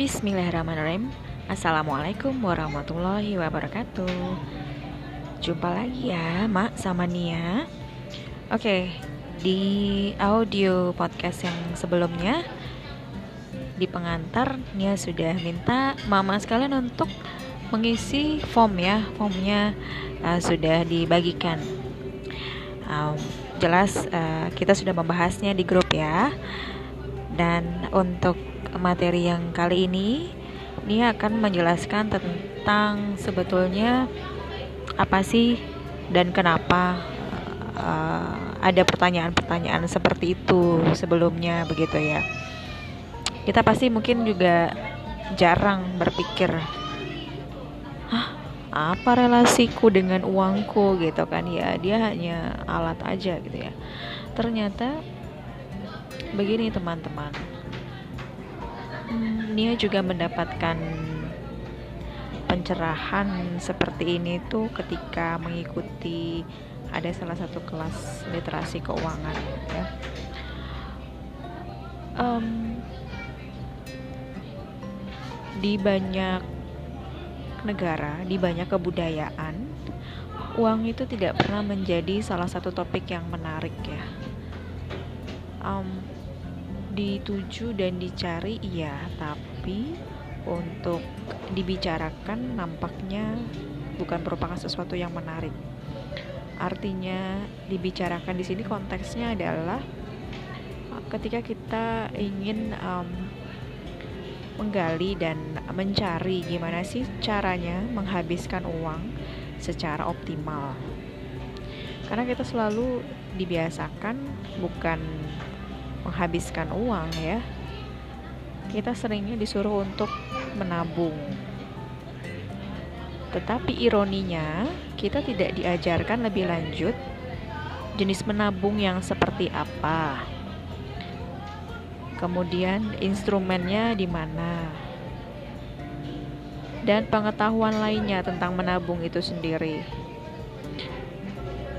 Bismillahirrahmanirrahim. Assalamualaikum warahmatullahi wabarakatuh. Jumpa lagi ya Mak sama Nia. Oke Di audio podcast yang sebelumnya Di pengantar Nia sudah minta Mama sekalian untuk Mengisi form ya. Formnya uh, sudah dibagikan. Um, Jelas uh, kita sudah membahasnya di grup ya. Dan untuk materi yang kali ini Nia akan menjelaskan tentang sebetulnya apa sih dan kenapa uh, ada pertanyaan-pertanyaan seperti itu sebelumnya begitu ya. Kita pasti mungkin juga jarang berpikir, Hah, apa relasiku dengan uangku gitu kan ya dia hanya alat aja gitu ya. Ternyata begini teman-teman Nia juga mendapatkan pencerahan seperti ini tuh ketika mengikuti ada salah satu kelas literasi keuangan ya. Um, di banyak negara, di banyak kebudayaan, uang itu tidak pernah menjadi salah satu topik yang menarik ya. Um, dituju dan dicari iya. Tapi untuk dibicarakan nampaknya bukan merupakan sesuatu yang menarik. Artinya dibicarakan di sini konteksnya adalah ketika kita ingin um, menggali dan mencari gimana sih caranya menghabiskan uang secara optimal. Karena kita selalu dibiasakan bukan menghabiskan uang ya kita seringnya disuruh untuk menabung. Tetapi ironinya kita tidak diajarkan lebih lanjut jenis menabung yang seperti apa. Kemudian instrumennya di mana? Dan pengetahuan lainnya tentang menabung itu sendiri.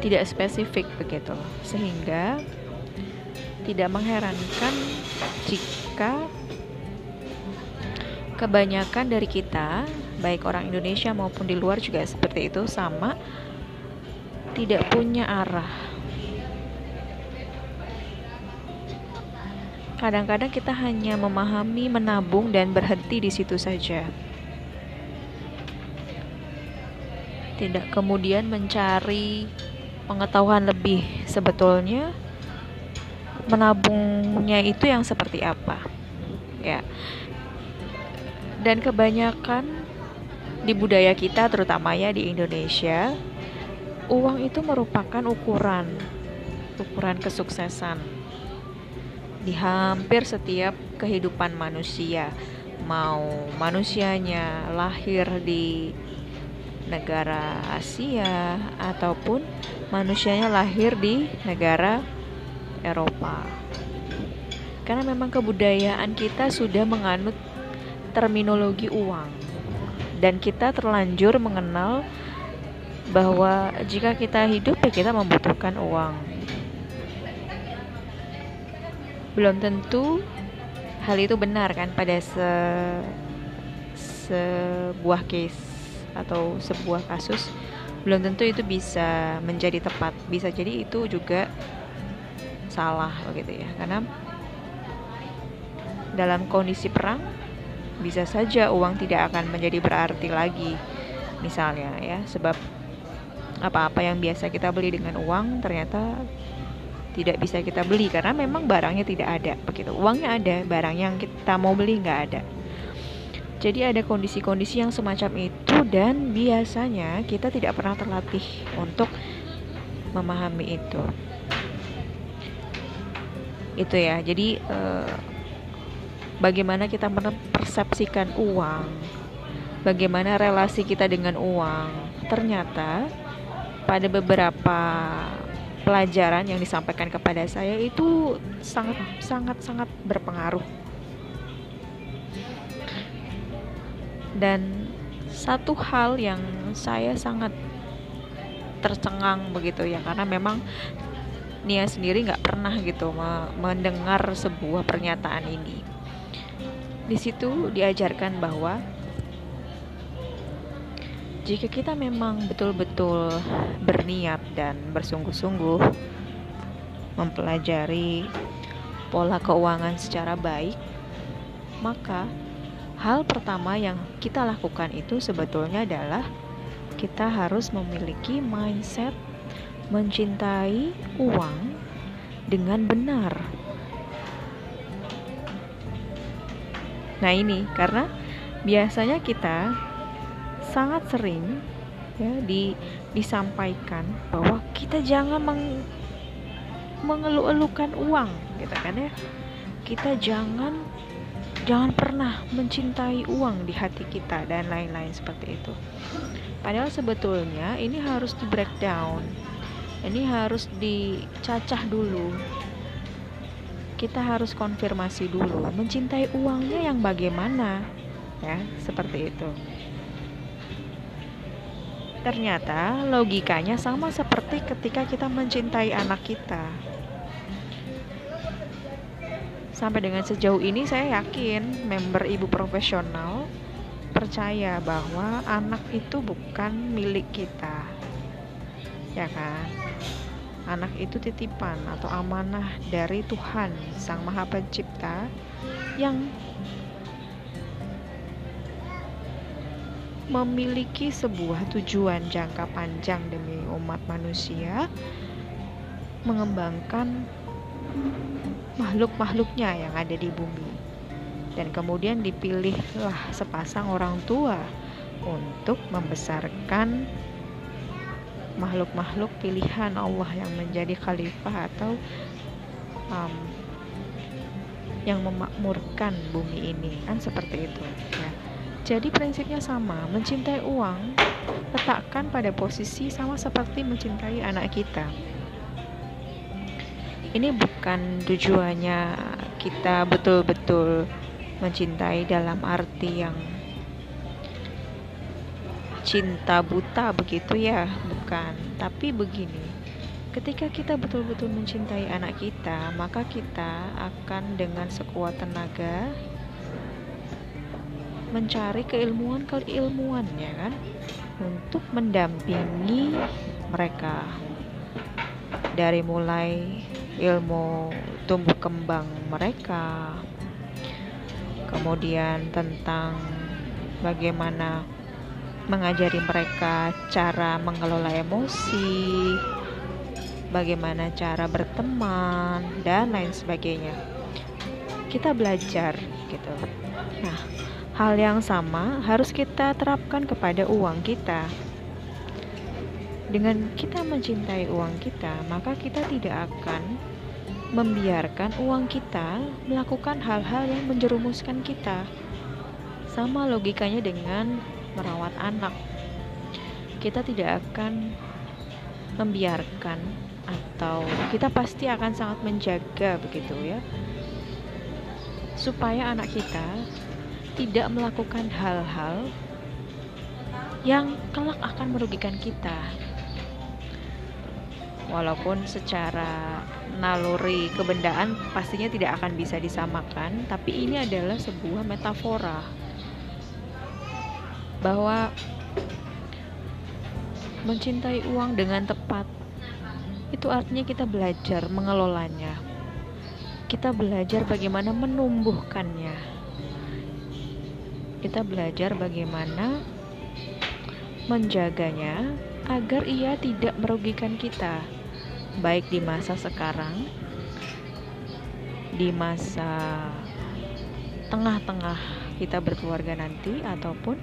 Tidak spesifik begitu. Sehingga tidak mengherankan jika kebanyakan dari kita, baik orang Indonesia maupun di luar juga seperti itu sama tidak punya arah. Kadang-kadang kita hanya memahami menabung dan berhenti di situ saja. Tidak kemudian mencari pengetahuan lebih sebetulnya menabungnya itu yang seperti apa. Ya. Dan kebanyakan di budaya kita terutama ya di Indonesia uang itu merupakan ukuran ukuran kesuksesan di hampir setiap kehidupan manusia. Mau manusianya lahir di negara Asia ataupun manusianya lahir di negara Eropa. Karena memang kebudayaan kita sudah menganut terminologi uang dan kita terlanjur mengenal bahwa jika kita hidup ya kita membutuhkan uang. Belum tentu hal itu benar kan pada se sebuah case atau sebuah kasus belum tentu itu bisa menjadi tepat. Bisa jadi itu juga salah begitu ya. Karena dalam kondisi perang bisa saja uang tidak akan menjadi berarti lagi misalnya ya. Sebab apa-apa yang biasa kita beli dengan uang ternyata tidak bisa kita beli karena memang barangnya tidak ada begitu. Uangnya ada barang yang kita mau beli nggak ada. Jadi ada kondisi-kondisi yang semacam itu dan biasanya kita tidak pernah terlatih untuk memahami itu itu ya. Jadi eh, bagaimana kita mempersepsikan uang? Bagaimana relasi kita dengan uang? Ternyata pada beberapa pelajaran yang disampaikan kepada saya itu sangat sangat sangat berpengaruh. Dan satu hal yang saya sangat tercengang begitu ya karena memang Nia sendiri nggak pernah gitu mendengar sebuah pernyataan ini. di situ diajarkan bahwa jika kita memang betul-betul berniat dan bersungguh-sungguh mempelajari pola keuangan secara baik, maka hal pertama yang kita lakukan itu sebetulnya adalah kita harus memiliki mindset mencintai uang dengan benar. Nah, ini karena biasanya kita sangat sering ya di disampaikan bahwa kita jangan meng, mengeluh-elukan uang gitu kan ya. Kita jangan jangan pernah mencintai uang di hati kita dan lain-lain seperti itu. Padahal sebetulnya ini harus di breakdown. Ini harus dicacah dulu. Kita harus konfirmasi dulu, mencintai uangnya yang bagaimana? Ya, seperti itu. Ternyata logikanya sama seperti ketika kita mencintai anak kita. Sampai dengan sejauh ini saya yakin member ibu profesional percaya bahwa anak itu bukan milik kita. Ya kan? Anak itu titipan atau amanah dari Tuhan Sang Maha Pencipta yang memiliki sebuah tujuan jangka panjang demi umat manusia mengembangkan makhluk-makhluknya yang ada di bumi. Dan kemudian dipilihlah sepasang orang tua untuk membesarkan makhluk-makhluk pilihan Allah yang menjadi khalifah atau um, yang memakmurkan bumi ini. Kan seperti itu ya. Jadi prinsipnya sama, mencintai uang letakkan pada posisi sama seperti mencintai anak kita. Ini bukan tujuannya kita betul-betul mencintai dalam arti yang cinta buta begitu ya, bukan. Tapi begini, ketika kita betul-betul mencintai anak kita, maka kita akan dengan sekuat tenaga mencari keilmuan keilmuan ya kan untuk mendampingi mereka dari mulai ilmu tumbuh kembang mereka kemudian tentang bagaimana mengajari mereka cara mengelola emosi bagaimana cara berteman dan lain sebagainya kita belajar gitu nah Hal yang sama harus kita terapkan kepada uang kita. Dengan kita mencintai uang kita, maka kita tidak akan membiarkan uang kita melakukan hal-hal yang menjerumuskan kita. Sama logikanya dengan merawat anak. Kita tidak akan membiarkan atau kita pasti akan sangat menjaga begitu ya supaya anak kita tidak melakukan hal-hal yang kelak akan merugikan kita. Walaupun secara naluri kebendaan pastinya tidak akan bisa disamakan, tapi ini adalah sebuah metafora bahwa mencintai uang dengan tepat itu artinya kita belajar mengelolanya. Kita belajar bagaimana menumbuhkannya kita belajar bagaimana menjaganya agar ia tidak merugikan kita, baik di masa sekarang, di masa tengah-tengah kita berkeluarga nanti, ataupun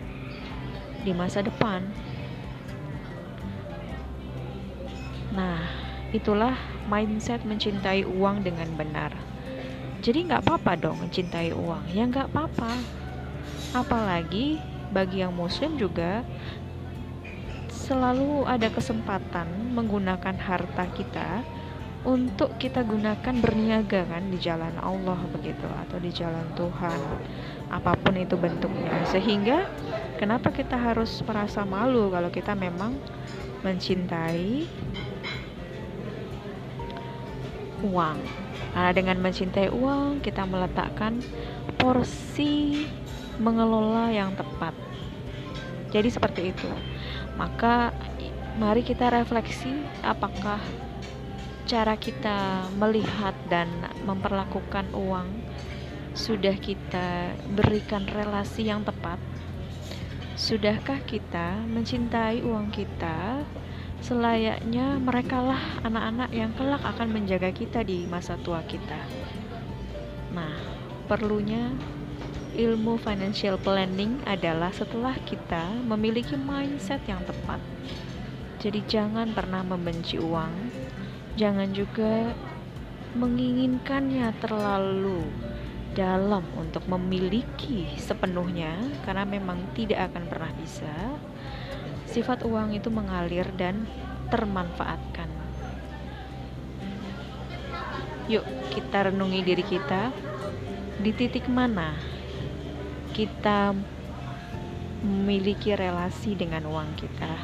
di masa depan. Nah, itulah mindset mencintai uang dengan benar. Jadi nggak apa-apa dong mencintai uang, ya nggak apa-apa apalagi bagi yang muslim juga selalu ada kesempatan menggunakan harta kita untuk kita gunakan berniaga kan di jalan Allah begitu atau di jalan Tuhan apa pun itu bentuknya sehingga kenapa kita harus merasa malu kalau kita memang mencintai uang Karena dengan mencintai uang, kita meletakkan porsi mengelola yang tepat. Jadi seperti itu. Maka mari kita refleksi apakah cara kita melihat dan memperlakukan uang sudah kita berikan relasi yang tepat? Sudahkah kita mencintai uang kita selayaknya merekalah anak-anak yang kelak akan menjaga kita di masa tua kita? Nah, perlunya ilmu financial planning adalah setelah kita memiliki mindset yang tepat. Jadi jangan pernah membenci uang, jangan juga menginginkannya terlalu dalam untuk memiliki sepenuhnya karena memang tidak akan pernah bisa. Sifat uang itu mengalir dan termanfaatkan. Yuk, kita renungi diri kita di titik mana kita memiliki relasi dengan uang kita.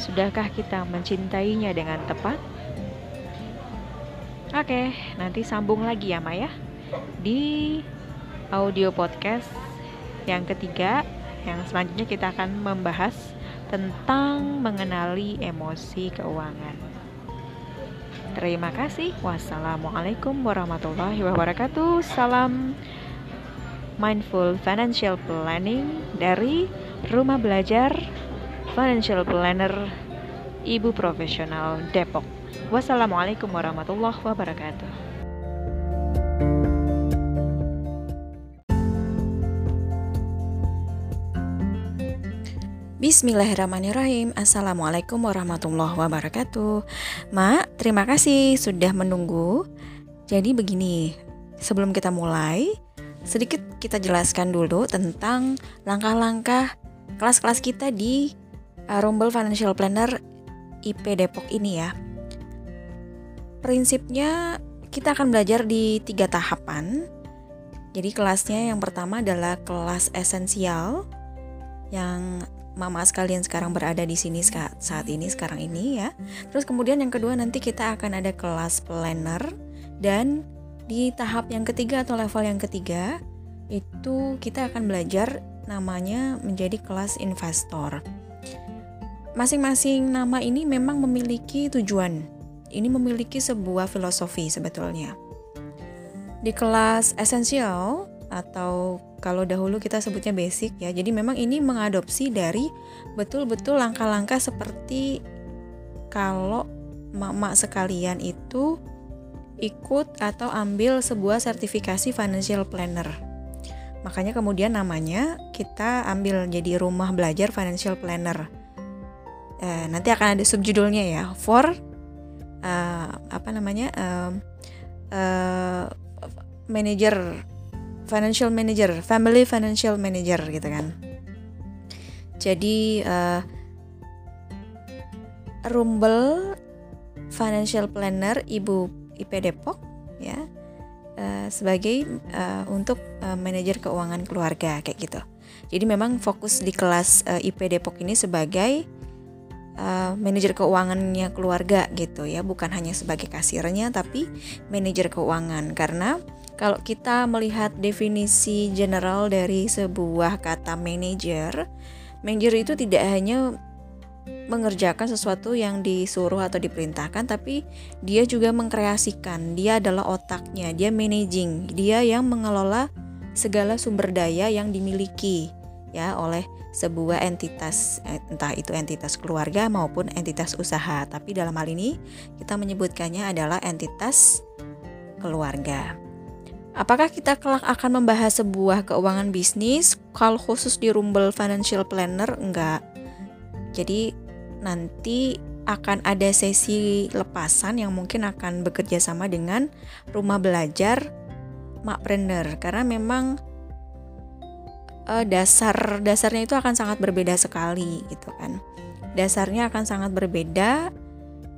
Sudahkah kita mencintainya dengan tepat? Oke, nanti sambung lagi ya Maya di audio podcast yang ketiga yang selanjutnya kita akan membahas tentang mengenali emosi keuangan. Terima kasih. Wassalamualaikum warahmatullahi wabarakatuh. Salam Mindful Financial Planning dari Rumah Belajar Financial Planner Ibu Profesional Depok. Wassalamualaikum warahmatullahi wabarakatuh. Bismillahirrahmanirrahim Assalamualaikum warahmatullahi wabarakatuh Mak, terima kasih sudah menunggu Jadi begini Sebelum kita mulai sedikit kita jelaskan dulu tentang langkah-langkah kelas-kelas kita di uh, Rumble Financial Planner IP Depok ini ya. Prinsipnya kita akan belajar di tiga tahapan. Jadi kelasnya yang pertama adalah kelas esensial yang mama sekalian sekarang berada di sini saat ini sekarang ini ya. Terus kemudian yang kedua nanti kita akan ada kelas planner dan di tahap yang ketiga atau level yang ketiga, itu kita akan belajar namanya menjadi kelas investor. Masing-masing nama ini memang memiliki tujuan. Ini memiliki sebuah filosofi sebetulnya. Di kelas esensial atau kalau dahulu kita sebutnya basic ya. Jadi memang ini mengadopsi dari betul-betul langkah-langkah seperti kalau mak-mak sekalian itu ikut atau ambil sebuah sertifikasi financial planner. Makanya kemudian namanya kita ambil jadi rumah belajar financial planner. Eh, nanti akan ada subjudulnya ya, for uh, apa namanya uh, uh, manager, financial manager, family financial manager gitu kan. Jadi uh, Rumble Financial Planner Ibu IP Depok ya uh, sebagai uh, untuk uh, manajer keuangan keluarga kayak gitu. Jadi memang fokus di kelas uh, IP Depok ini sebagai uh, manajer keuangannya keluarga gitu ya, bukan hanya sebagai kasirnya tapi manajer keuangan karena kalau kita melihat definisi general dari sebuah kata manajer, manajer itu tidak hanya mengerjakan sesuatu yang disuruh atau diperintahkan tapi dia juga mengkreasikan. Dia adalah otaknya dia managing dia yang mengelola segala sumber daya yang dimiliki ya oleh sebuah entitas entah itu entitas keluarga maupun entitas usaha. Tapi dalam hal ini kita menyebutkannya adalah entitas keluarga Apakah kita kelak akan membahas sebuah keuangan bisnis? Kalau khusus di Rumble Financial Planner, enggak jadi nanti akan ada sesi lepasan yang mungkin akan bekerja sama dengan rumah belajar Makpreneur karena memang uh, dasar dasarnya itu akan sangat berbeda sekali gitu kan. Dasarnya akan sangat berbeda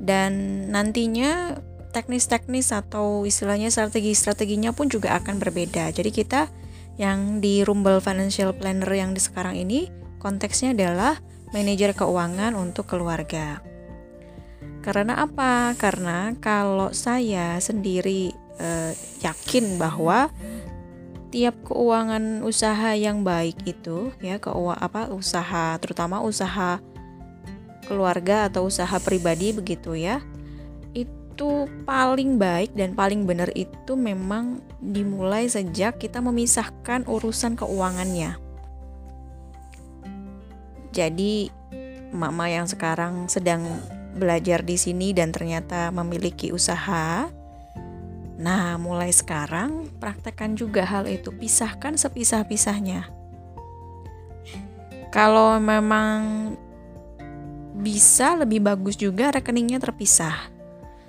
dan nantinya teknis-teknis atau istilahnya strategi-strateginya pun juga akan berbeda. Jadi kita yang di Rumble Financial Planner yang di sekarang ini konteksnya adalah manajer keuangan untuk keluarga. Karena apa? Karena kalau saya sendiri eh, yakin bahwa tiap keuangan usaha yang baik itu ya keuangan apa usaha terutama usaha keluarga atau usaha pribadi begitu ya paling baik dan paling benar itu memang dimulai sejak kita memisahkan urusan keuangannya. Jadi mama yang sekarang sedang belajar di sini dan ternyata memiliki usaha. Nah, mulai sekarang praktekkan juga hal itu, pisahkan sepisah-pisahnya. Kalau memang bisa lebih bagus juga rekeningnya terpisah.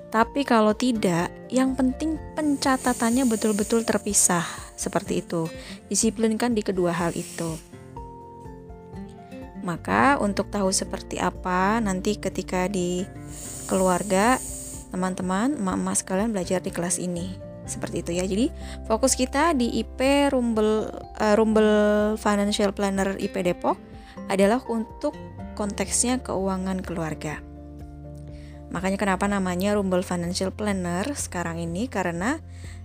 Tapi kalau tidak, yang penting pencatatannya betul-betul terpisah. Seperti itu. Disiplinkan di kedua hal itu. Maka untuk tahu seperti apa nanti ketika di keluarga teman-teman, emak-emak sekalian belajar di kelas ini. Seperti itu ya. Jadi fokus kita di IP Rumble uh, Rumble Financial Planner IP Depok adalah untuk konteksnya keuangan keluarga. Makanya kenapa namanya Rumble Financial Planner sekarang ini? Karena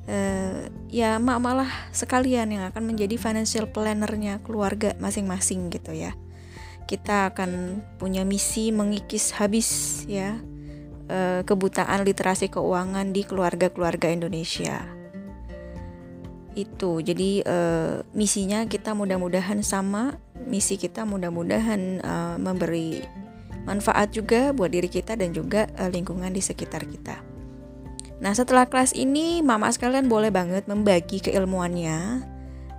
uh, ya mak malah sekalian yang akan menjadi financial plannernya keluarga masing-masing gitu ya. Kita akan punya misi mengikis habis ya eh, kebutaan literasi keuangan di keluarga-keluarga Indonesia. Itu. Jadi eh, misinya kita mudah-mudahan sama, misi kita mudah-mudahan memberi manfaat juga buat diri kita dan juga lingkungan di sekitar kita. Nah, setelah kelas ini, mama sekalian boleh banget membagi keilmuannya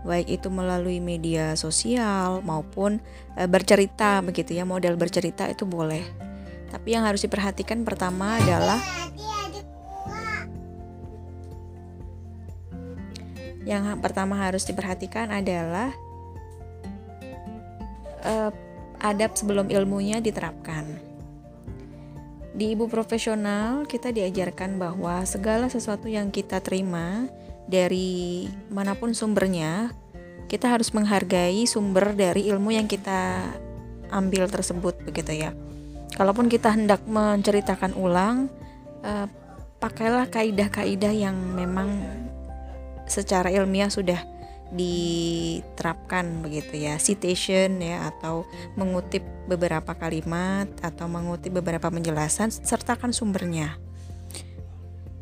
baik itu melalui media sosial maupun e, bercerita begitu ya model bercerita itu boleh tapi yang harus diperhatikan pertama adalah yang pertama harus diperhatikan adalah e, adab sebelum ilmunya diterapkan di ibu profesional kita diajarkan bahwa segala sesuatu yang kita terima dari mana pun sumbernya, kita harus menghargai sumber dari ilmu yang kita ambil tersebut begitu ya. Kalaupun kita hendak menceritakan ulang, eh, pakailah kaidah-kaidah yang memang secara ilmiah sudah diterapkan begitu ya citation ya atau mengutip beberapa kalimat atau mengutip beberapa penjelasan sertakan sumbernya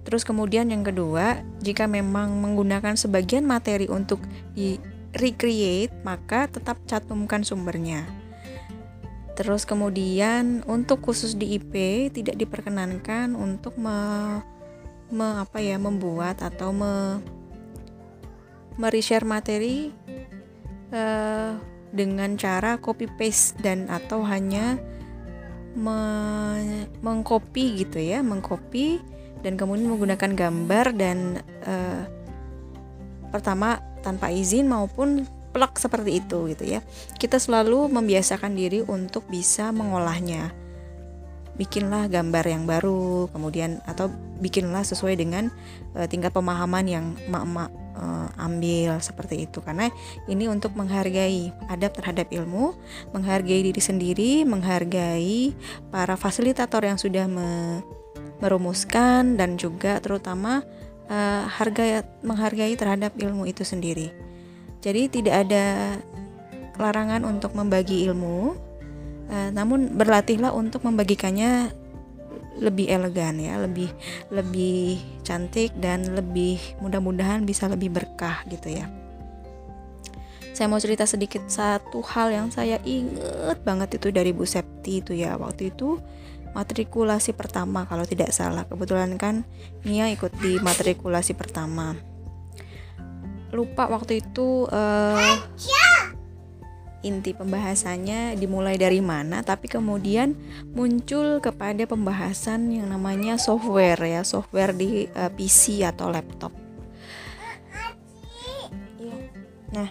Terus kemudian yang kedua, jika memang menggunakan sebagian materi untuk di recreate, maka tetap cantumkan sumbernya. Terus kemudian untuk khusus di IP tidak diperkenankan untuk me, me apa ya membuat atau me mereshare materi uh, dengan cara copy paste dan atau hanya me, mengcopy gitu ya, mengcopy dan kemudian menggunakan gambar dan uh, pertama tanpa izin maupun plak seperti itu gitu ya. Kita selalu membiasakan diri untuk bisa mengolahnya. Bikinlah gambar yang baru, kemudian atau bikinlah sesuai dengan uh, tingkat pemahaman yang emak-emak uh, ambil seperti itu karena ini untuk menghargai adab terhadap ilmu, menghargai diri sendiri, menghargai para fasilitator yang sudah me merumuskan dan juga terutama uh, harga menghargai terhadap ilmu itu sendiri. Jadi tidak ada larangan untuk membagi ilmu, uh, namun berlatihlah untuk membagikannya lebih elegan ya, lebih lebih cantik dan lebih mudah-mudahan bisa lebih berkah gitu ya. Saya mau cerita sedikit satu hal yang saya inget banget itu dari Bu Septi itu ya waktu itu matrikulasi pertama kalau tidak salah. Kebetulan kan Nia ikut di matrikulasi pertama. Lupa waktu itu uh, inti pembahasannya dimulai dari mana, tapi kemudian muncul kepada pembahasan yang namanya software ya, software di uh, eh, PC atau laptop. Iya. Nah,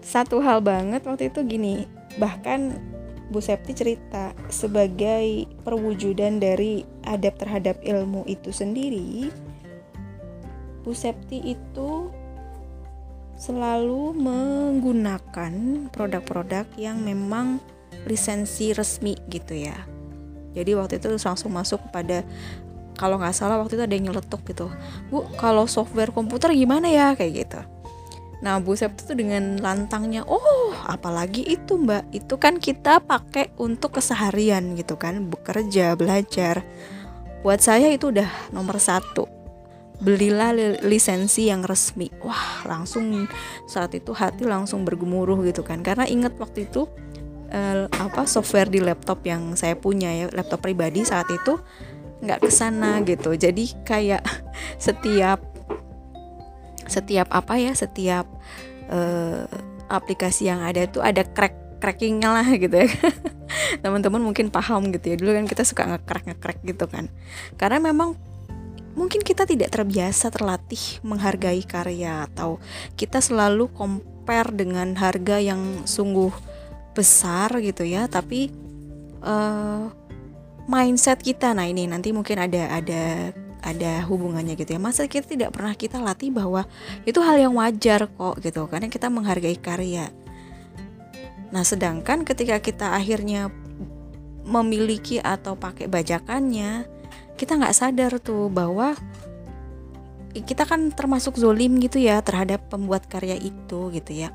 satu hal banget waktu itu gini, bahkan Bu Septi cerita sebagai perwujudan dari adab terhadap ilmu itu sendiri Bu Septi itu selalu menggunakan produk-produk yang memang lisensi resmi gitu ya. Jadi waktu itu langsung masuk kepada kalau nggak salah waktu itu ada yang nyeletuk gitu bu kalau software komputer gimana ya? Kayak gitu. Nah Bu Sep itu dengan lantangnya oh apalagi itu mbak. Itu kan kita pakai untuk keseharian gitu kan bekerja belajar. Buat saya itu udah nomor satu belilah lisensi yang resmi. Wah langsung saat itu hati langsung bergemuruh gitu kan. Karena inget waktu itu uh, apa software di laptop yang saya punya ya laptop pribadi saat itu nggak ke sana gitu. Jadi kayak setiap setiap apa ya setiap uh, aplikasi yang ada tuh ada crack crackingnya lah gitu ya. Teman-teman mungkin paham gitu ya. Dulu kan kita suka nge-crack nge-crack gitu kan. Karena memang mungkin kita tidak terbiasa terlatih menghargai karya atau kita selalu compare dengan harga yang sungguh besar gitu ya. Tapi uh, mindset kita nah ini nanti mungkin ada ada ada hubungannya gitu ya. Masa kita tidak pernah kita latih bahwa itu hal yang wajar kok gitu karena kita menghargai karya. Nah sedangkan ketika kita akhirnya memiliki atau pakai bajakannya kita nggak sadar tuh bahwa kita kan termasuk zolim gitu ya terhadap pembuat karya itu gitu ya.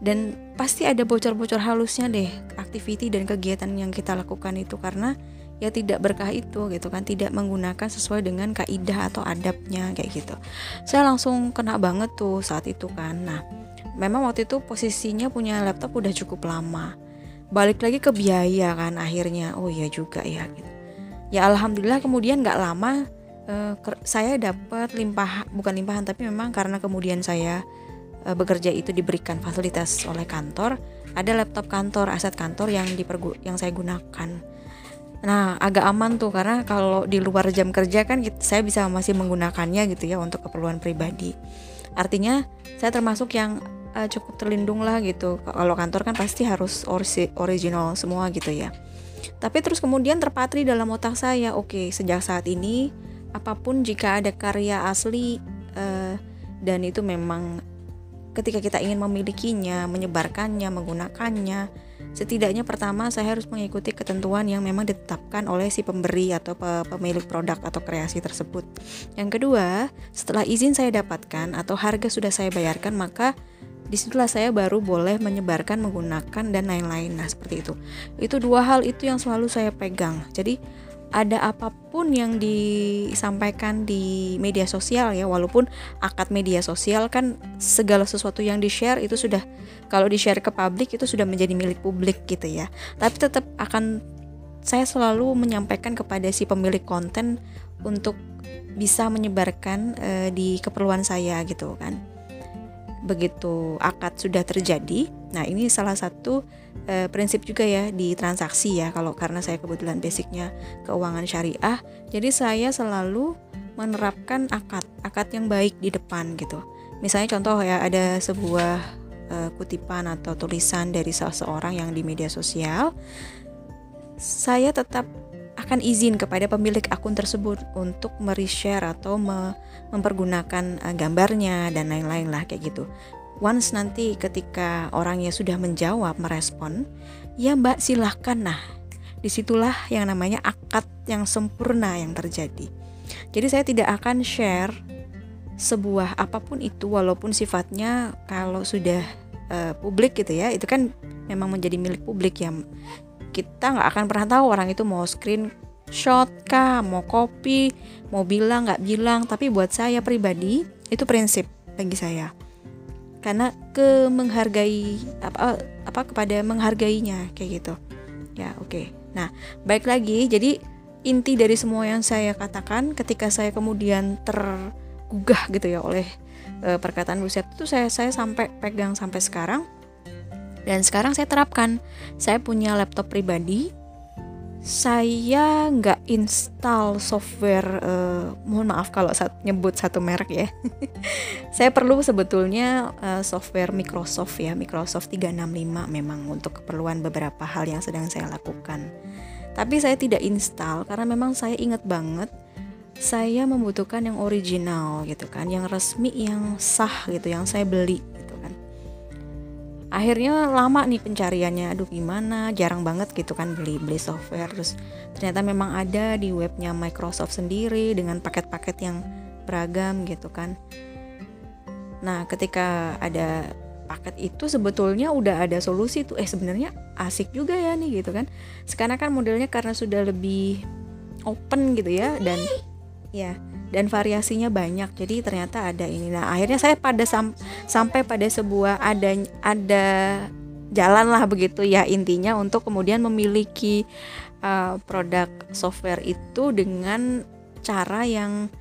Dan pasti ada bocor-bocor halusnya deh aktiviti dan kegiatan yang kita lakukan itu karena ya tidak berkah itu gitu kan tidak menggunakan sesuai dengan kaidah atau adabnya kayak gitu. Saya langsung kena banget tuh saat itu kan. Nah memang waktu itu posisinya punya laptop udah cukup lama. Balik lagi ke biaya kan akhirnya. Oh iya juga ya gitu ya alhamdulillah kemudian nggak lama uh, saya dapat limpah bukan limpahan tapi memang karena kemudian saya uh, bekerja itu diberikan fasilitas oleh kantor ada laptop kantor aset kantor yang dipergu yang saya gunakan. Nah agak aman tuh karena kalau di luar jam kerja kan saya bisa masih menggunakannya gitu ya untuk keperluan pribadi. Artinya saya termasuk yang uh, cukup terlindung lah gitu. Kalau kantor kan pasti harus original semua gitu ya tapi terus kemudian terpatri dalam otak saya, oke, okay, sejak saat ini apa pun jika ada karya asli uh, dan itu memang ketika kita ingin memilikinya, menyebarkannya, menggunakannya, setidaknya pertama saya harus mengikuti ketentuan yang memang ditetapkan oleh si pemberi atau pemilik produk atau kreasi tersebut. Yang kedua, setelah izin saya dapatkan atau harga sudah saya bayarkan, maka di situlah saya baru boleh menyebarkan menggunakan dan lain-lain. Nah seperti itu. Itu dua hal itu yang selalu saya pegang. Jadi ada apa pun yang disampaikan di media sosial ya walaupun akad media sosial kan segala sesuatu yang di share itu sudah kalau di share ke publik itu sudah menjadi milik publik gitu ya. Tapi tetap akan saya selalu menyampaikan kepada si pemilik konten untuk bisa menyebarkan uh, di keperluan saya gitu kan begitu akad sudah terjadi. Nah, ini salah satu e, prinsip juga ya di transaksi ya kalau karena saya kebetulan basicnya keuangan syariah. Jadi saya selalu menerapkan akad, akad yang baik di depan gitu. Misalnya contoh ya ada sebuah e, kutipan atau tulisan dari seseorang yang di media sosial. Saya tetap akan izin kepada pemilik akun tersebut untuk mereshare atau me mempergunakan uh, gambarnya dan lain-lain lah kayak gitu. Once nanti ketika orangnya sudah menjawab, merespon, ya mbak silahkan nah. Di situlah yang namanya akad yang sempurna yang terjadi. Jadi saya tidak akan share sebuah apa pun itu walaupun sifatnya kalau sudah uh, publik gitu ya, itu kan memang menjadi milik publik ya kita nggak akan pernah tahu orang itu mau screen shot kah, mau copy, mau bilang nggak bilang. Tapi buat saya pribadi itu prinsip bagi saya. Karena ke menghargai apa apa kepada menghargainya kayak gitu. Ya oke. Okay. Nah baik lagi jadi inti dari semua yang saya katakan ketika saya kemudian tergugah gitu ya oleh e, perkataan Buset itu saya saya sampai pegang sampai sekarang dan sekarang saya terapkan. Saya punya laptop pribadi. Saya nggak install software. Uh, mohon maaf kalau saat nyebut satu merek ya. saya perlu sebetulnya uh, software Microsoft ya, Microsoft 365 memang untuk keperluan beberapa hal yang sedang saya lakukan. Tapi saya tidak install karena memang saya ingat banget saya membutuhkan yang original gitu kan, yang resmi, yang sah gitu, yang saya beli akhirnya lama nih pencariannya. Aduh gimana? Jarang banget gitu kan beli beli software. Terus ternyata memang ada di webnya Microsoft sendiri dengan paket-paket yang beragam gitu kan. Nah ketika ada paket itu sebetulnya udah ada solusi tuh. Eh sebenarnya asik juga ya nih gitu kan. Sekarang kan modelnya karena sudah lebih open gitu ya dan ya dan variasinya banyak. Jadi ternyata ada ini. Nah akhirnya saya pada sam sampai pada sebuah ada ada jalan lah begitu ya intinya untuk kemudian memiliki uh, produk software itu dengan cara yang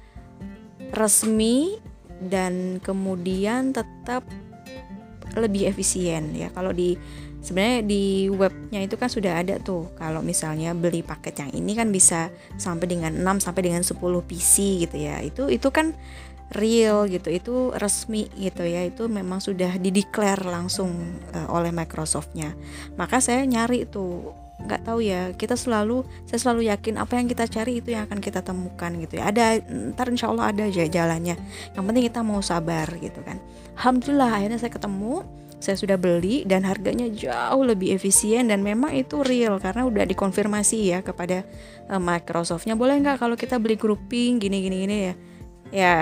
resmi dan kemudian tetap lebih efisien ya. Kalau di sebenarnya di webnya itu kan sudah ada tuh. Kalau misalnya beli paket yang ini kan bisa sampai dengan 6 sampai dengan 10 PC gitu ya. Itu itu kan real gitu. Itu resmi gitu ya. Itu memang sudah dideklar langsung uh, oleh Microsoftnya. Maka saya nyari tuh. Nggak tahu ya. Kita selalu saya selalu yakin apa yang kita cari itu yang akan kita temukan gitu ya. Ada ntar insya Allah ada aja jalannya. Yang penting kita mau sabar gitu kan. Alhamdulillah akhirnya saya ketemu saya sudah beli dan harganya jauh lebih efisien dan memang itu real karena udah dikonfirmasi ya kepada uh, Microsoftnya. Boleh nggak kalau kita beli grouping gini gini gini ya? Ya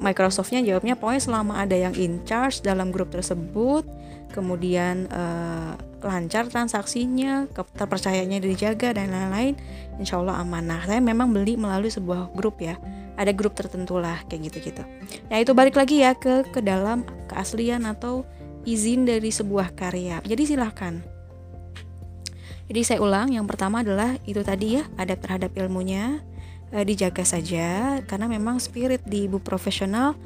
Microsoftnya jawabnya pokoknya selama ada yang in charge dalam grup tersebut kemudian uh, lancar transaksinya terpercayanya dijaga dan lain-lain insya Allah amanah saya memang beli melalui sebuah grup ya. Ada grup tertentu lah kayak gitu-gitu. Ya itu balik lagi ya ke ke dalam keaslian atau izin dari sebuah karya. Jadi silahkan. Jadi saya ulang, yang pertama adalah itu tadi ya, adab terhadap ilmunya e, dijaga saja karena memang spirit di ibu profesional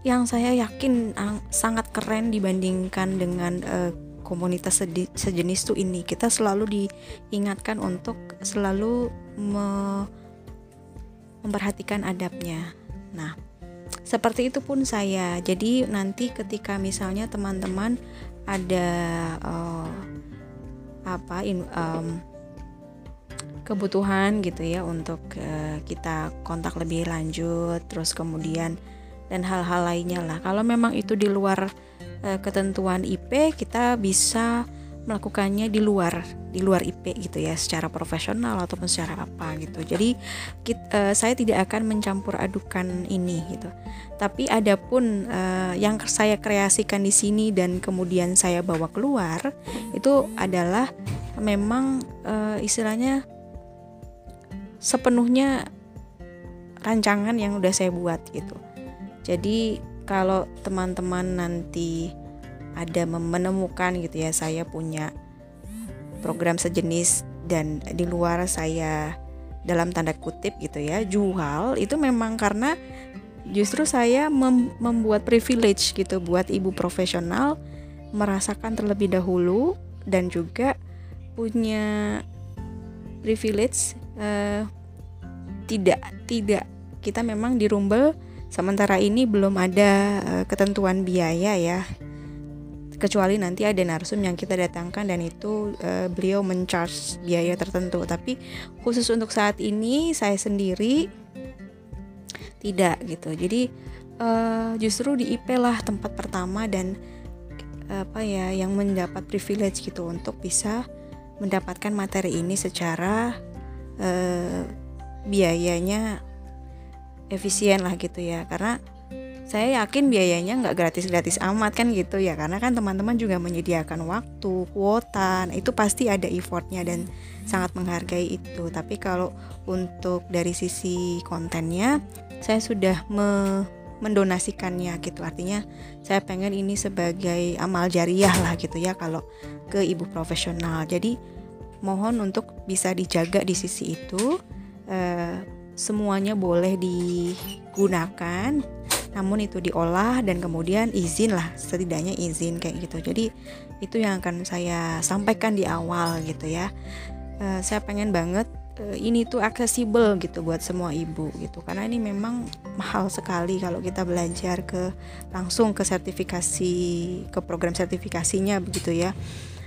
yang saya yakin ang, sangat keren dibandingkan dengan e, komunitas sejenis itu ini. Kita selalu diingatkan untuk selalu me, memperhatikan adabnya. Nah, seperti itu pun saya. Jadi nanti ketika misalnya teman-teman ada uh, apa in, um, kebutuhan gitu ya untuk uh, kita kontak lebih lanjut terus kemudian dan hal-hal lainnya lah. Kalau memang itu di luar uh, ketentuan IP kita bisa melakukannya di luar di luar IP gitu ya secara profesional ataupun secara apa gitu. Jadi kita, uh, eh, saya tidak akan mencampur adukan ini gitu. Tapi adapun uh, yang saya kreasikan di sini dan kemudian saya bawa keluar itu adalah memang uh, istilahnya sepenuhnya rancangan yang udah saya buat gitu. Jadi kalau teman-teman nanti ada menemukan gitu ya saya punya program sejenis dan di luar saya dalam tanda kutip gitu ya jual itu memang karena justru saya mem membuat privilege gitu buat ibu profesional merasakan terlebih dahulu dan juga punya privilege uh, tidak tidak kita memang di Rumble sementara ini belum ada uh, ketentuan biaya ya kecuali nanti ada narsum yang kita datangkan dan itu uh, beliau mencharge biaya tertentu. Tapi khusus untuk saat ini saya sendiri tidak gitu. Jadi uh, justru di IP lah tempat pertama dan apa ya yang mendapat privilege gitu untuk bisa mendapatkan materi ini secara uh, biayanya efisien lah gitu ya. Karena saya yakin biayanya nggak gratis-gratis amat kan gitu ya. Karena kan teman-teman juga menyediakan waktu kuota. Nah, itu pasti ada effortnya dan sangat menghargai itu. Tapi kalau untuk dari sisi kontennya saya sudah me mendonasikannya gitu. Artinya saya pengen ini sebagai amal jariah lah gitu ya kalau ke ibu profesional. Jadi mohon untuk bisa dijaga di sisi itu eh, semuanya boleh digunakan namun itu diolah dan kemudian izin lah setidaknya izin kayak gitu. Jadi itu yang akan saya sampaikan di awal gitu ya. Uh, saya pengen banget uh, ini tuh aksesibel gitu buat semua ibu gitu. Karena ini memang mahal sekali kalau kita belajar ke langsung ke sertifikasi ke program sertifikasinya begitu ya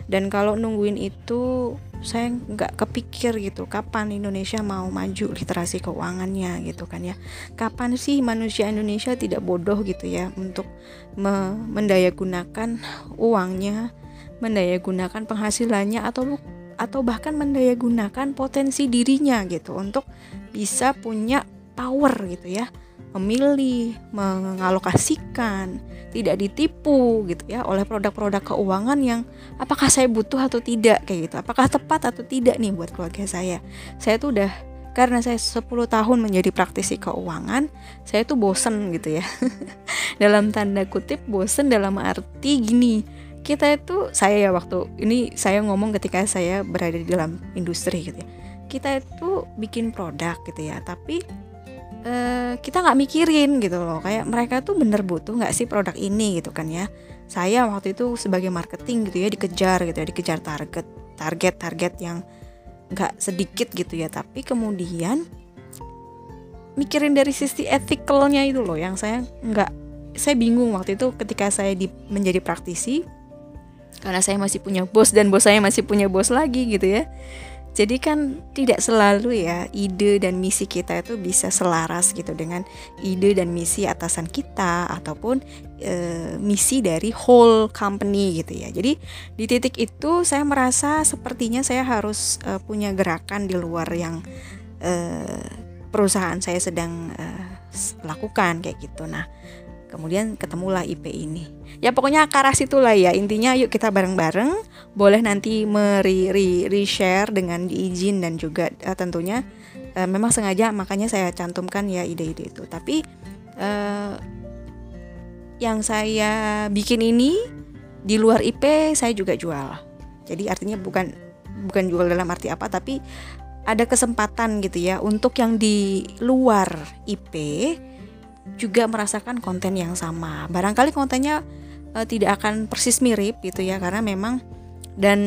dan kalau nungguin itu saya nggak kepikir gitu kapan Indonesia mau maju literasi keuangannya gitu kan ya. Kapan sih manusia Indonesia tidak bodoh gitu ya untuk me mendayagunakan uangnya mendayagunakan penghasilannya atau atau bahkan mendayagunakan potensi dirinya gitu untuk bisa punya power gitu ya memilih, mengalokasikan, tidak ditipu gitu ya oleh produk-produk keuangan yang apakah saya butuh atau tidak kayak gitu. Apakah tepat atau tidak nih buat keluarga saya. Saya tuh udah karena saya 10 tahun menjadi praktisi keuangan, saya tuh bosen gitu ya. dalam tanda kutip bosen dalam arti gini, kita itu saya ya waktu ini saya ngomong ketika saya berada di dalam industri gitu ya. Kita itu bikin produk gitu ya, tapi uh, kita nggak mikirin gitu loh. Kayak mereka tuh bener butuh nggak sih produk ini gitu kan ya. Saya waktu itu sebagai marketing gitu ya dikejar gitu ya dikejar target target target yang nggak sedikit gitu ya. Tapi kemudian mikirin dari sisi ethikalnya itu loh yang saya nggak saya bingung waktu itu ketika saya di, menjadi praktisi. Karena saya masih punya bos dan bos saya masih punya bos lagi gitu ya jadi kan tidak selalu ya ide dan misi kita itu bisa selaras gitu dengan ide dan misi atasan kita ataupun e, misi dari whole company gitu ya. Jadi di titik itu saya merasa sepertinya saya harus e, punya gerakan di luar yang e, perusahaan saya sedang e, lakukan kayak gitu. Nah, kemudian ketemulah IP ini. Ya pokoknya akar itulah ya. Intinya yuk kita bareng-bareng. Boleh nanti meri re, share dengan diizin dan juga uh, tentunya uh, memang sengaja makanya saya cantumkan ya ide-ide itu. Tapi uh, yang saya bikin ini di luar IP saya juga jual. Jadi artinya bukan bukan jual dalam arti apa tapi ada kesempatan gitu ya untuk yang di luar IP juga merasakan konten yang sama. Barangkali kontennya uh, tidak akan persis mirip gitu ya karena memang dan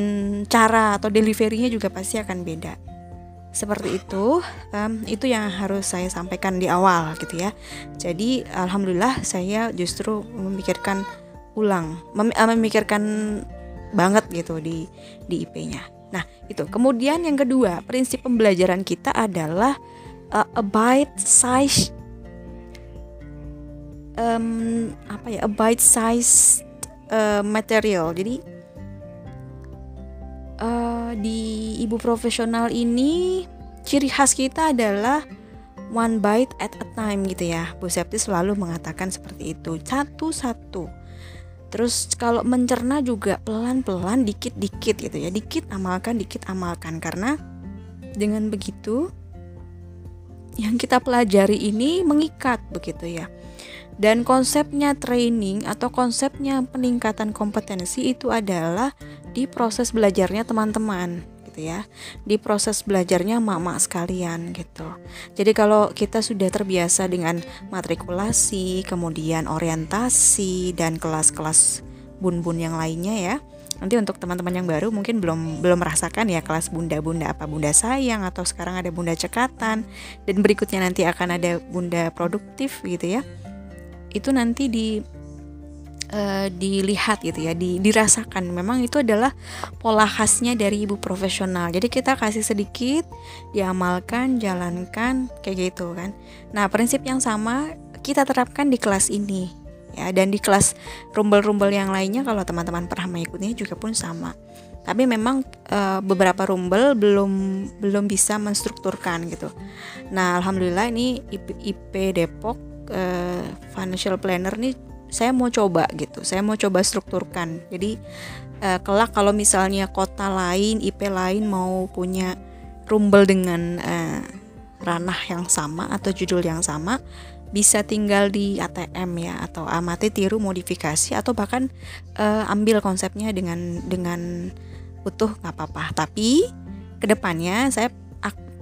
cara atau deliverynya juga pasti akan beda. Seperti itu, um, itu yang harus saya sampaikan di awal gitu ya. Jadi alhamdulillah saya justru memikirkan ulang, mem eh, memikirkan banget gitu di di IP-nya. Nah, itu. Kemudian yang kedua, prinsip pembelajaran kita adalah uh, a bite size um, apa ya a bite size uh, material. Jadi uh, di ibu profesional ini ciri khas kita adalah one bite at a time gitu ya. Bu Septi selalu mengatakan seperti itu. Satu-satu. Terus kalau mencerna juga pelan-pelan dikit-dikit gitu ya. Dikit amalkan dikit amalkan. Karena dengan begitu yang kita pelajari ini mengikat begitu ya dan konsepnya training atau konsepnya peningkatan kompetensi itu adalah di proses belajarnya teman-teman gitu ya. Di proses belajarnya mama sekalian gitu. Jadi kalau kita sudah terbiasa dengan matrikulasi, kemudian orientasi dan kelas-kelas bun-bun yang lainnya ya. Nanti untuk teman-teman yang baru mungkin belum belum merasakan ya kelas bunda-bunda apa bunda sayang atau sekarang ada bunda cekatan dan berikutnya nanti akan ada bunda produktif gitu ya itu nanti di uh, dilihat gitu ya, di, dirasakan. Memang itu adalah pola khasnya dari ibu profesional. Jadi kita kasih sedikit, diamalkan, jalankan kayak gitu kan. Nah, prinsip yang sama kita terapkan di kelas ini ya dan di kelas rumbel-rumbel yang lainnya kalau teman-teman pernah mengikutinya juga pun sama. Tapi memang e, beberapa rumbel belum belum bisa menstrukturkan gitu. Nah, alhamdulillah ini IP, IP Depok uh, financial planner nih saya mau coba gitu. Saya mau coba strukturkan. Jadi uh, kelak kalau misalnya kota lain IP lain mau punya rumbel dengan uh, ranah yang sama atau judul yang sama bisa tinggal di ATM ya atau amati tiru modifikasi atau bahkan uh, ambil konsepnya dengan dengan utuh nggak apa-apa. Tapi ke depannya saya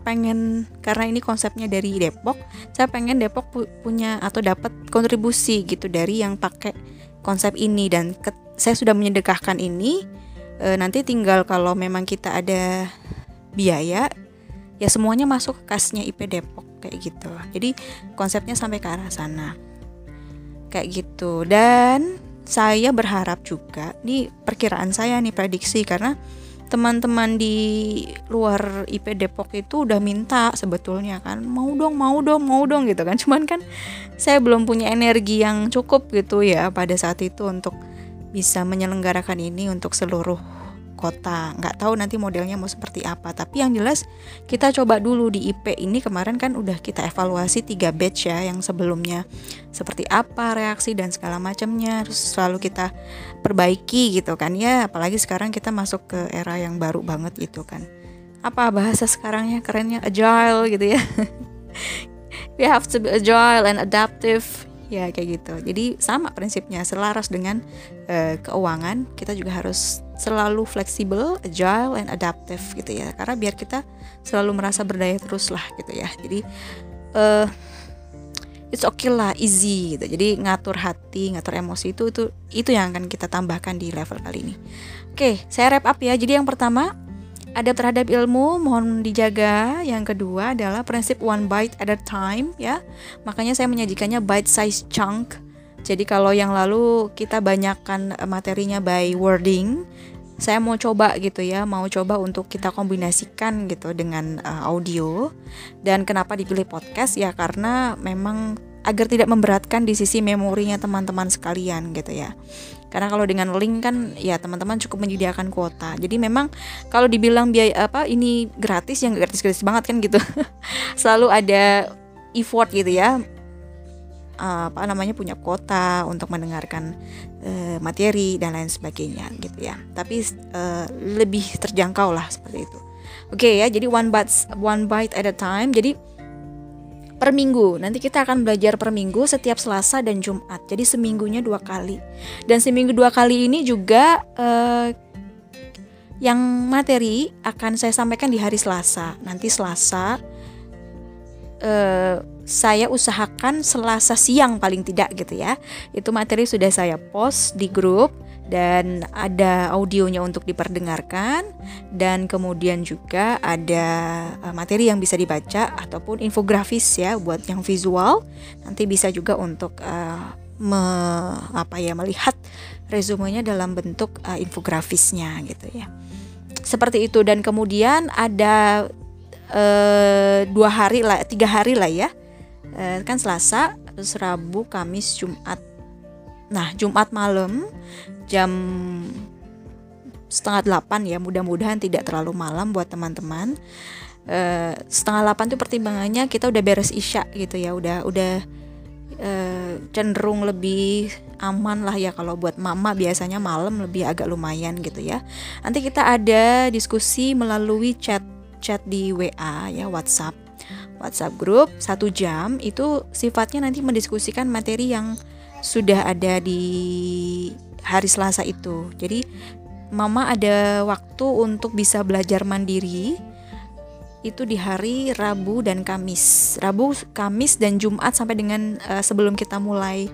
pengen karena ini konsepnya dari Depok saya pengen Depok pu punya atau dapat kontribusi gitu dari yang pakai konsep ini. Dan saya sudah menyedekahkan ini e, nanti tinggal kalau memang kita ada biaya ya semuanya masuk ke kasnya IP Depok kayak gitu. Jadi konsepnya sampai ke arah sana kayak gitu. Dan saya berharap juga nih perkiraan saya nih prediksi karena teman-teman di luar IP Depok itu udah minta sebetulnya kan mau dong mau dong mau dong gitu kan. Cuman kan saya belum punya energi yang cukup gitu ya pada saat itu untuk bisa menyelenggarakan ini untuk seluruh kota. Nggak tahu nanti modelnya mau seperti apa. Tapi yang jelas kita coba dulu di IP ini kemarin kan udah kita evaluasi tiga batch ya yang sebelumnya. Seperti apa reaksi dan segala macamnya terus selalu kita perbaiki gitu kan ya. Apalagi sekarang kita masuk ke era yang baru banget gitu kan. Apa bahasa sekarangnya? Kerennya agile gitu ya. We have to be agile and adaptive. Ya kayak gitu. Jadi sama prinsipnya selaras dengan uh, keuangan kita juga harus selalu fleksibel agile and adaptive gitu ya karena biar kita selalu merasa berdaya terus lah gitu ya jadi uh, it's okay lah easy gitu jadi ngatur hati ngatur emosi itu itu itu yang akan kita tambahkan di level kali ini oke saya wrap up ya jadi yang pertama ada terhadap ilmu mohon dijaga. Yang kedua adalah prinsip one bite at a time ya. Makanya saya menyajikannya bite size chunk. Jadi kalau yang lalu kita banyakkan eh, materinya by wording, saya mau coba gitu ya, mau coba untuk kita kombinasikan gitu dengan uh, audio. Dan kenapa dipilih podcast ya karena memang agar tidak memberatkan di sisi memorinya teman-teman sekalian gitu ya. Karena kalau dengan link kan ya teman-teman cukup menyediakan kuota. Jadi memang kalau dibilang biaya apa ini gratis yang gratis-gratis banget kan gitu. Selalu ada effort gitu ya. Apa namanya punya kuota untuk mendengarkan uh, materi dan lain sebagainya gitu ya. Tapi uh, lebih terjangkau lah seperti itu. Oke okay, ya, jadi one bite one bite at a time. Jadi per minggu. Nanti kita akan belajar per minggu setiap Selasa dan Jumat. Jadi seminggunya dua kali. Dan seminggu dua kali ini juga uh, yang materi akan saya sampaikan di hari Selasa. Nanti Selasa uh, saya usahakan Selasa siang paling tidak gitu ya. Itu materi sudah saya post di grup dan ada audionya untuk diperdengarkan dan kemudian juga ada uh, materi yang bisa dibaca ataupun infografis ya buat yang visual nanti bisa juga untuk uh, me, apa ya melihat resumenya dalam bentuk uh, infografisnya gitu ya seperti itu dan kemudian ada uh, dua hari lah tiga hari lah ya uh, kan Selasa terus Rabu Kamis Jumat Nah, Jumat malam jam setengah delapan ya, mudah-mudahan tidak terlalu malam buat teman-teman. Uh, setengah delapan tuh pertimbangannya kita udah beres isya gitu ya, udah udah uh, cenderung lebih aman lah ya kalau buat mama biasanya malam lebih agak lumayan gitu ya. Nanti kita ada diskusi melalui chat chat di WA ya WhatsApp WhatsApp grup satu jam itu sifatnya nanti mendiskusikan materi yang sudah ada di hari Selasa itu. Jadi mama ada waktu untuk bisa belajar mandiri itu di hari Rabu dan Kamis. Rabu, Kamis dan Jumat sampai dengan uh, sebelum kita mulai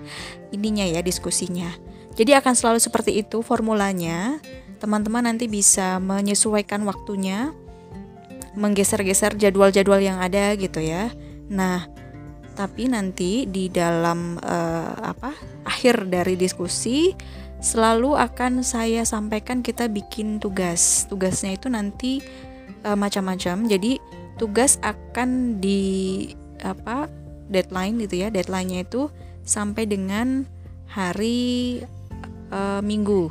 ininya ya diskusinya. Jadi akan selalu seperti itu formulanya. Teman-teman nanti bisa menyesuaikan waktunya, menggeser-geser jadwal-jadwal yang ada gitu ya. Nah, tapi nanti di dalam uh, apa akhir dari diskusi selalu akan saya sampaikan kita bikin tugas. Tugasnya itu nanti uh, macam-macam. Jadi tugas akan di apa deadline gitu ya. Deadline-nya itu sampai dengan hari uh, minggu.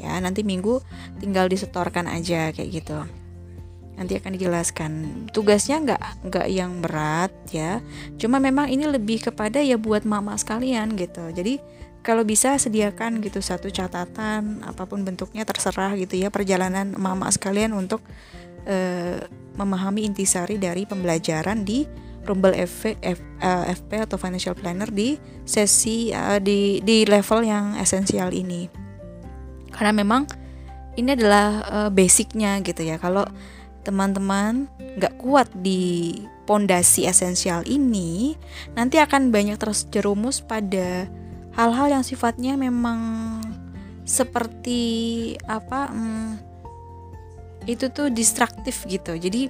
Ya nanti minggu tinggal disetorkan aja kayak gitu nanti akan dijelaskan. Tugasnya nggak nggak yang berat ya. Cuma memang ini lebih kepada ya buat mama sekalian gitu. Jadi kalau bisa sediakan gitu satu catatan apa pun bentuknya terserah gitu ya perjalanan mama sekalian untuk uh, memahami intisari dari pembelajaran di Rumble FP, F, uh, eh, FP atau Financial Planner di sesi uh, di di level yang esensial ini. Karena memang ini adalah uh, basicnya gitu ya. Kalau teman-teman nggak kuat di pondasi esensial ini, nanti akan banyak terus jerumus pada hal-hal yang sifatnya memang seperti apa hmm, itu tuh distraktif gitu. Jadi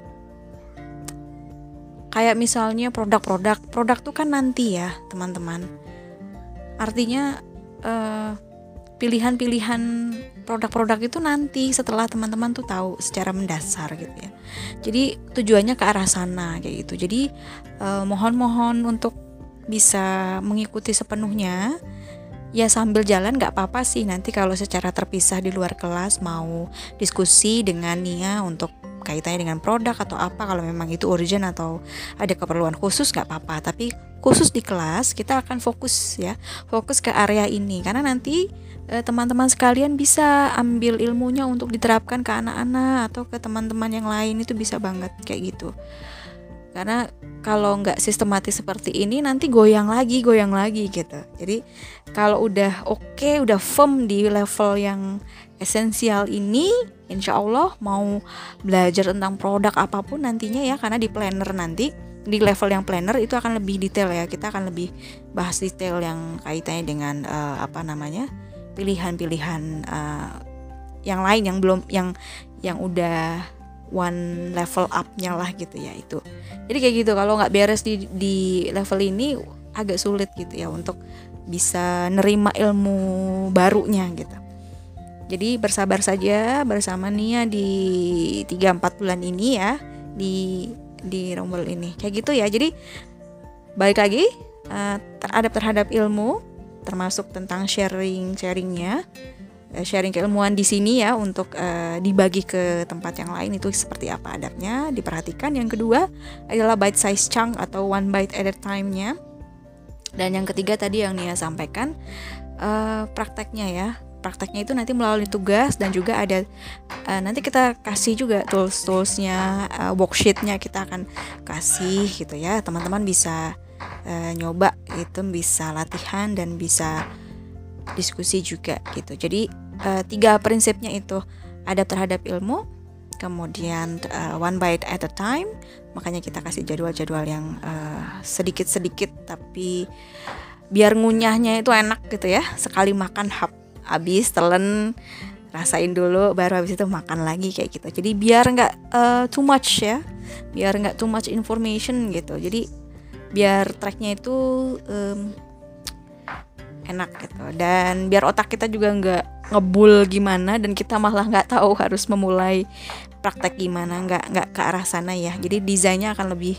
kayak misalnya produk-produk, produk tuh kan nanti ya teman-teman. Artinya uh, pilihan-pilihan produk-produk itu nanti setelah teman-teman tuh tahu secara mendasar gitu ya. Jadi tujuannya ke arah sana kayak gitu. Jadi eh, mohon-mohon untuk bisa mengikuti sepenuhnya ya sambil jalan nggak apa-apa sih nanti kalau secara terpisah di luar kelas mau diskusi dengan Nia untuk kaitannya dengan produk atau apa kalau memang itu urgent atau ada keperluan khusus nggak apa-apa tapi khusus di kelas kita akan fokus ya fokus ke area ini karena nanti eh, teman-teman sekalian bisa ambil ilmunya untuk diterapkan ke anak-anak atau ke teman-teman yang lain itu bisa banget kayak gitu. Karena kalau nggak sistematis seperti ini nanti goyang lagi goyang lagi gitu. Jadi kalau udah oke okay, udah firm di level yang esensial ini insya Allah mau belajar tentang produk apa pun nantinya ya karena di planner nanti di level yang planner itu akan lebih detail ya. Kita akan lebih bahas detail yang kaitannya dengan uh, apa namanya pilihan-pilihan uh, yang lain yang belum yang yang udah one level upnya lah gitu ya itu. Jadi kayak gitu kalau nggak beres di di level ini agak sulit gitu ya untuk bisa nerima ilmu barunya gitu. Jadi bersabar saja bersama Nia di 3-4 bulan ini ya di di rombel ini. Kayak gitu ya jadi balik lagi uh, terhadap terhadap ilmu termasuk tentang sharing sharingnya. Uh, sharing keilmuan di sini ya untuk uh, dibagi ke tempat yang lain itu seperti apa adabnya diperhatikan. Yang kedua adalah bite size chunk atau one bite at a time-nya. Dan yang ketiga tadi yang Nia sampaikan uh, prakteknya ya. Prakteknya itu nanti melalui tugas dan juga ada uh, nanti kita kasih juga tools toolsnya uh, worksheetnya kita akan kasih gitu ya. Teman-teman bisa uh, nyoba itu bisa latihan dan bisa diskusi juga gitu. Jadi uh, tiga prinsipnya itu ada terhadap ilmu kemudian uh, one bite at a time makanya kita kasih jadwal-jadwal yang sedikit-sedikit uh, tapi biar ngunyahnya itu enak gitu ya. Sekali makan hap habis telan rasain dulu baru habis itu makan lagi kayak gitu. Jadi biar nggak uh, too much ya biar nggak too much information gitu. Jadi biar tracknya itu um, enak gitu. Dan biar otak kita juga nggak ngebul gimana dan kita malah nggak tahu harus memulai praktek gimana nggak nggak ke arah sana ya. Jadi desainnya akan lebih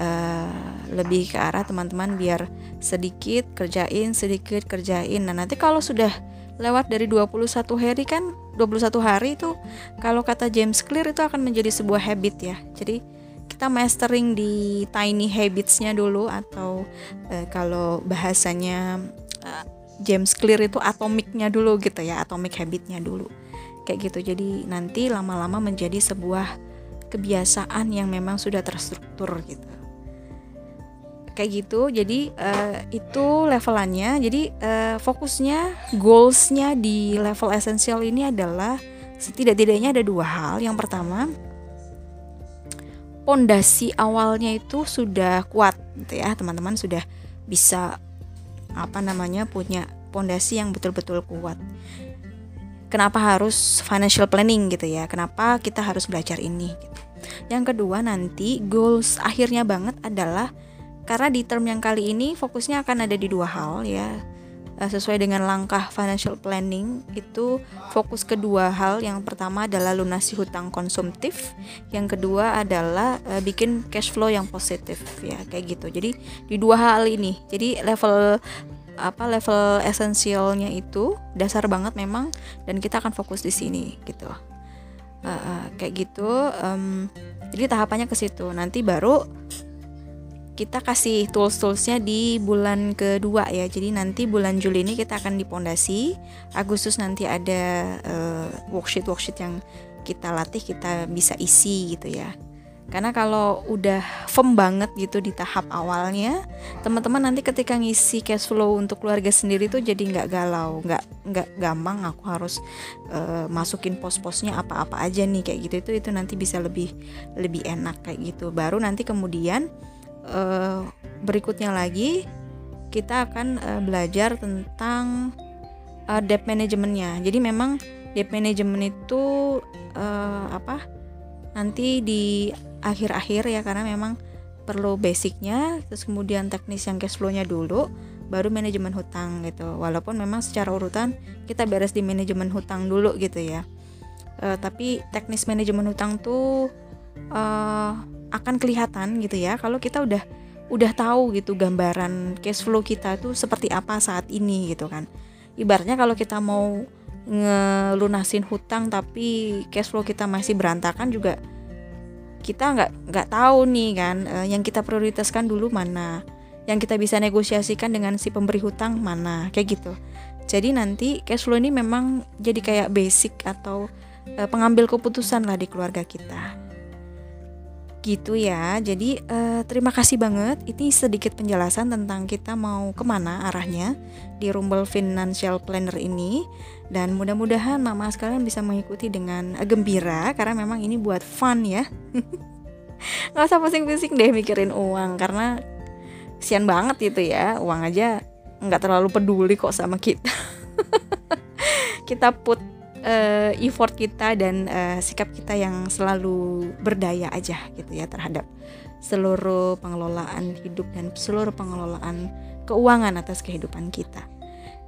uh, lebih ke arah teman-teman biar sedikit kerjain sedikit kerjain. Nah nanti kalau sudah lewat dari 21 hari kan 21 hari itu kalau kata James Clear itu akan menjadi sebuah habit ya. Jadi kita mastering di tiny habitsnya dulu atau uh, kalau bahasanya uh, James Clear itu atomiknya dulu gitu ya atomic habitnya dulu. Kayak gitu. Jadi nanti lama-lama menjadi sebuah kebiasaan yang memang sudah terstruktur gitu. Kayak gitu. Jadi uh, itu levelannya. Jadi uh, fokusnya goalsnya di level esensial ini adalah setidak-tidaknya ada dua hal. Yang pertama pondasi awalnya itu sudah kuat gitu ya. Teman-teman sudah bisa apa namanya punya pondasi yang betul-betul kuat. Kenapa harus financial planning gitu ya? Kenapa kita harus belajar ini gitu. yang kedua nanti goals akhirnya banget adalah karena di term yang kali ini fokusnya akan ada di dua hal ya eh, sesuai dengan langkah financial planning itu fokus kedua hal. Yang pertama adalah lunasi hutang konsumtif. Yang kedua adalah uh, bikin cash flow yang positif ya kayak gitu. Jadi di dua hal ini. Jadi level apa level esensialnya itu dasar banget memang dan kita akan fokus di sini gitu uh, uh, kayak gitu um, jadi tahapannya ke situ. Nanti baru kita kasih tools-toolsnya di bulan kedua ya. Jadi nanti bulan Juli ini kita akan dipondasi. Agustus nanti ada uh, worksheet worksheet yang kita latih kita bisa isi gitu ya. Karena kalau udah firm banget gitu di tahap awalnya teman-teman nanti ketika ngisi cash flow untuk keluarga sendiri tuh jadi nggak galau nggak nggak gampang. Aku harus uh, masukin pos-posnya apa-apa aja nih kayak gitu. Itu itu nanti bisa lebih lebih enak kayak gitu. Baru nanti kemudian uh, berikutnya lagi kita akan uh, belajar tentang uh, debt manajemennya. Jadi memang debt management itu uh, apa? Nanti di akhir-akhir ya karena memang perlu basicnya, terus kemudian teknis yang cash flow-nya dulu, baru manajemen hutang gitu. Walaupun memang secara urutan kita beres di manajemen hutang dulu gitu ya. Uh, tapi teknis manajemen hutang tuh uh, akan kelihatan gitu ya kalau kita udah udah tahu gitu gambaran cash flow kita tuh seperti apa saat ini gitu kan. Ibaratnya kalau kita mau ngelunasin hutang tapi cash flow kita masih berantakan juga kita nggak nggak tahu nih kan uh, yang kita prioritaskan dulu mana yang kita bisa negosiasikan dengan si pemberi hutang mana kayak gitu. Jadi nanti cash flow ini memang jadi kayak basic atau uh, pengambil keputusan lah di keluarga kita gitu ya. Jadi uh, terima kasih banget. Ini sedikit penjelasan tentang kita mau ke mana arahnya di Rumble Financial Planner ini. Dan mudah-mudahan mama sekalian bisa mengikuti dengan gembira karena memang ini buat fun ya. Nggak usah pusing-pusing deh mikirin uang karena sian banget itu ya. Uang aja nggak terlalu peduli kok sama kita. Kita put uh, effort kita dan uh, sikap kita yang selalu berdaya aja gitu ya terhadap seluruh pengelolaan hidup dan seluruh pengelolaan keuangan atas kehidupan kita.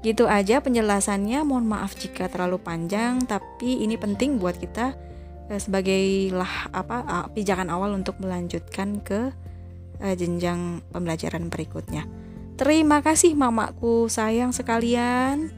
Gitu aja penjelasannya. Mohon maaf jika terlalu panjang, tapi ini penting buat kita uh, sebagai lah apa pijakan awal untuk melanjutkan ke jenjang pembelajaran berikutnya. Terima kasih mamaku sayang sekalian.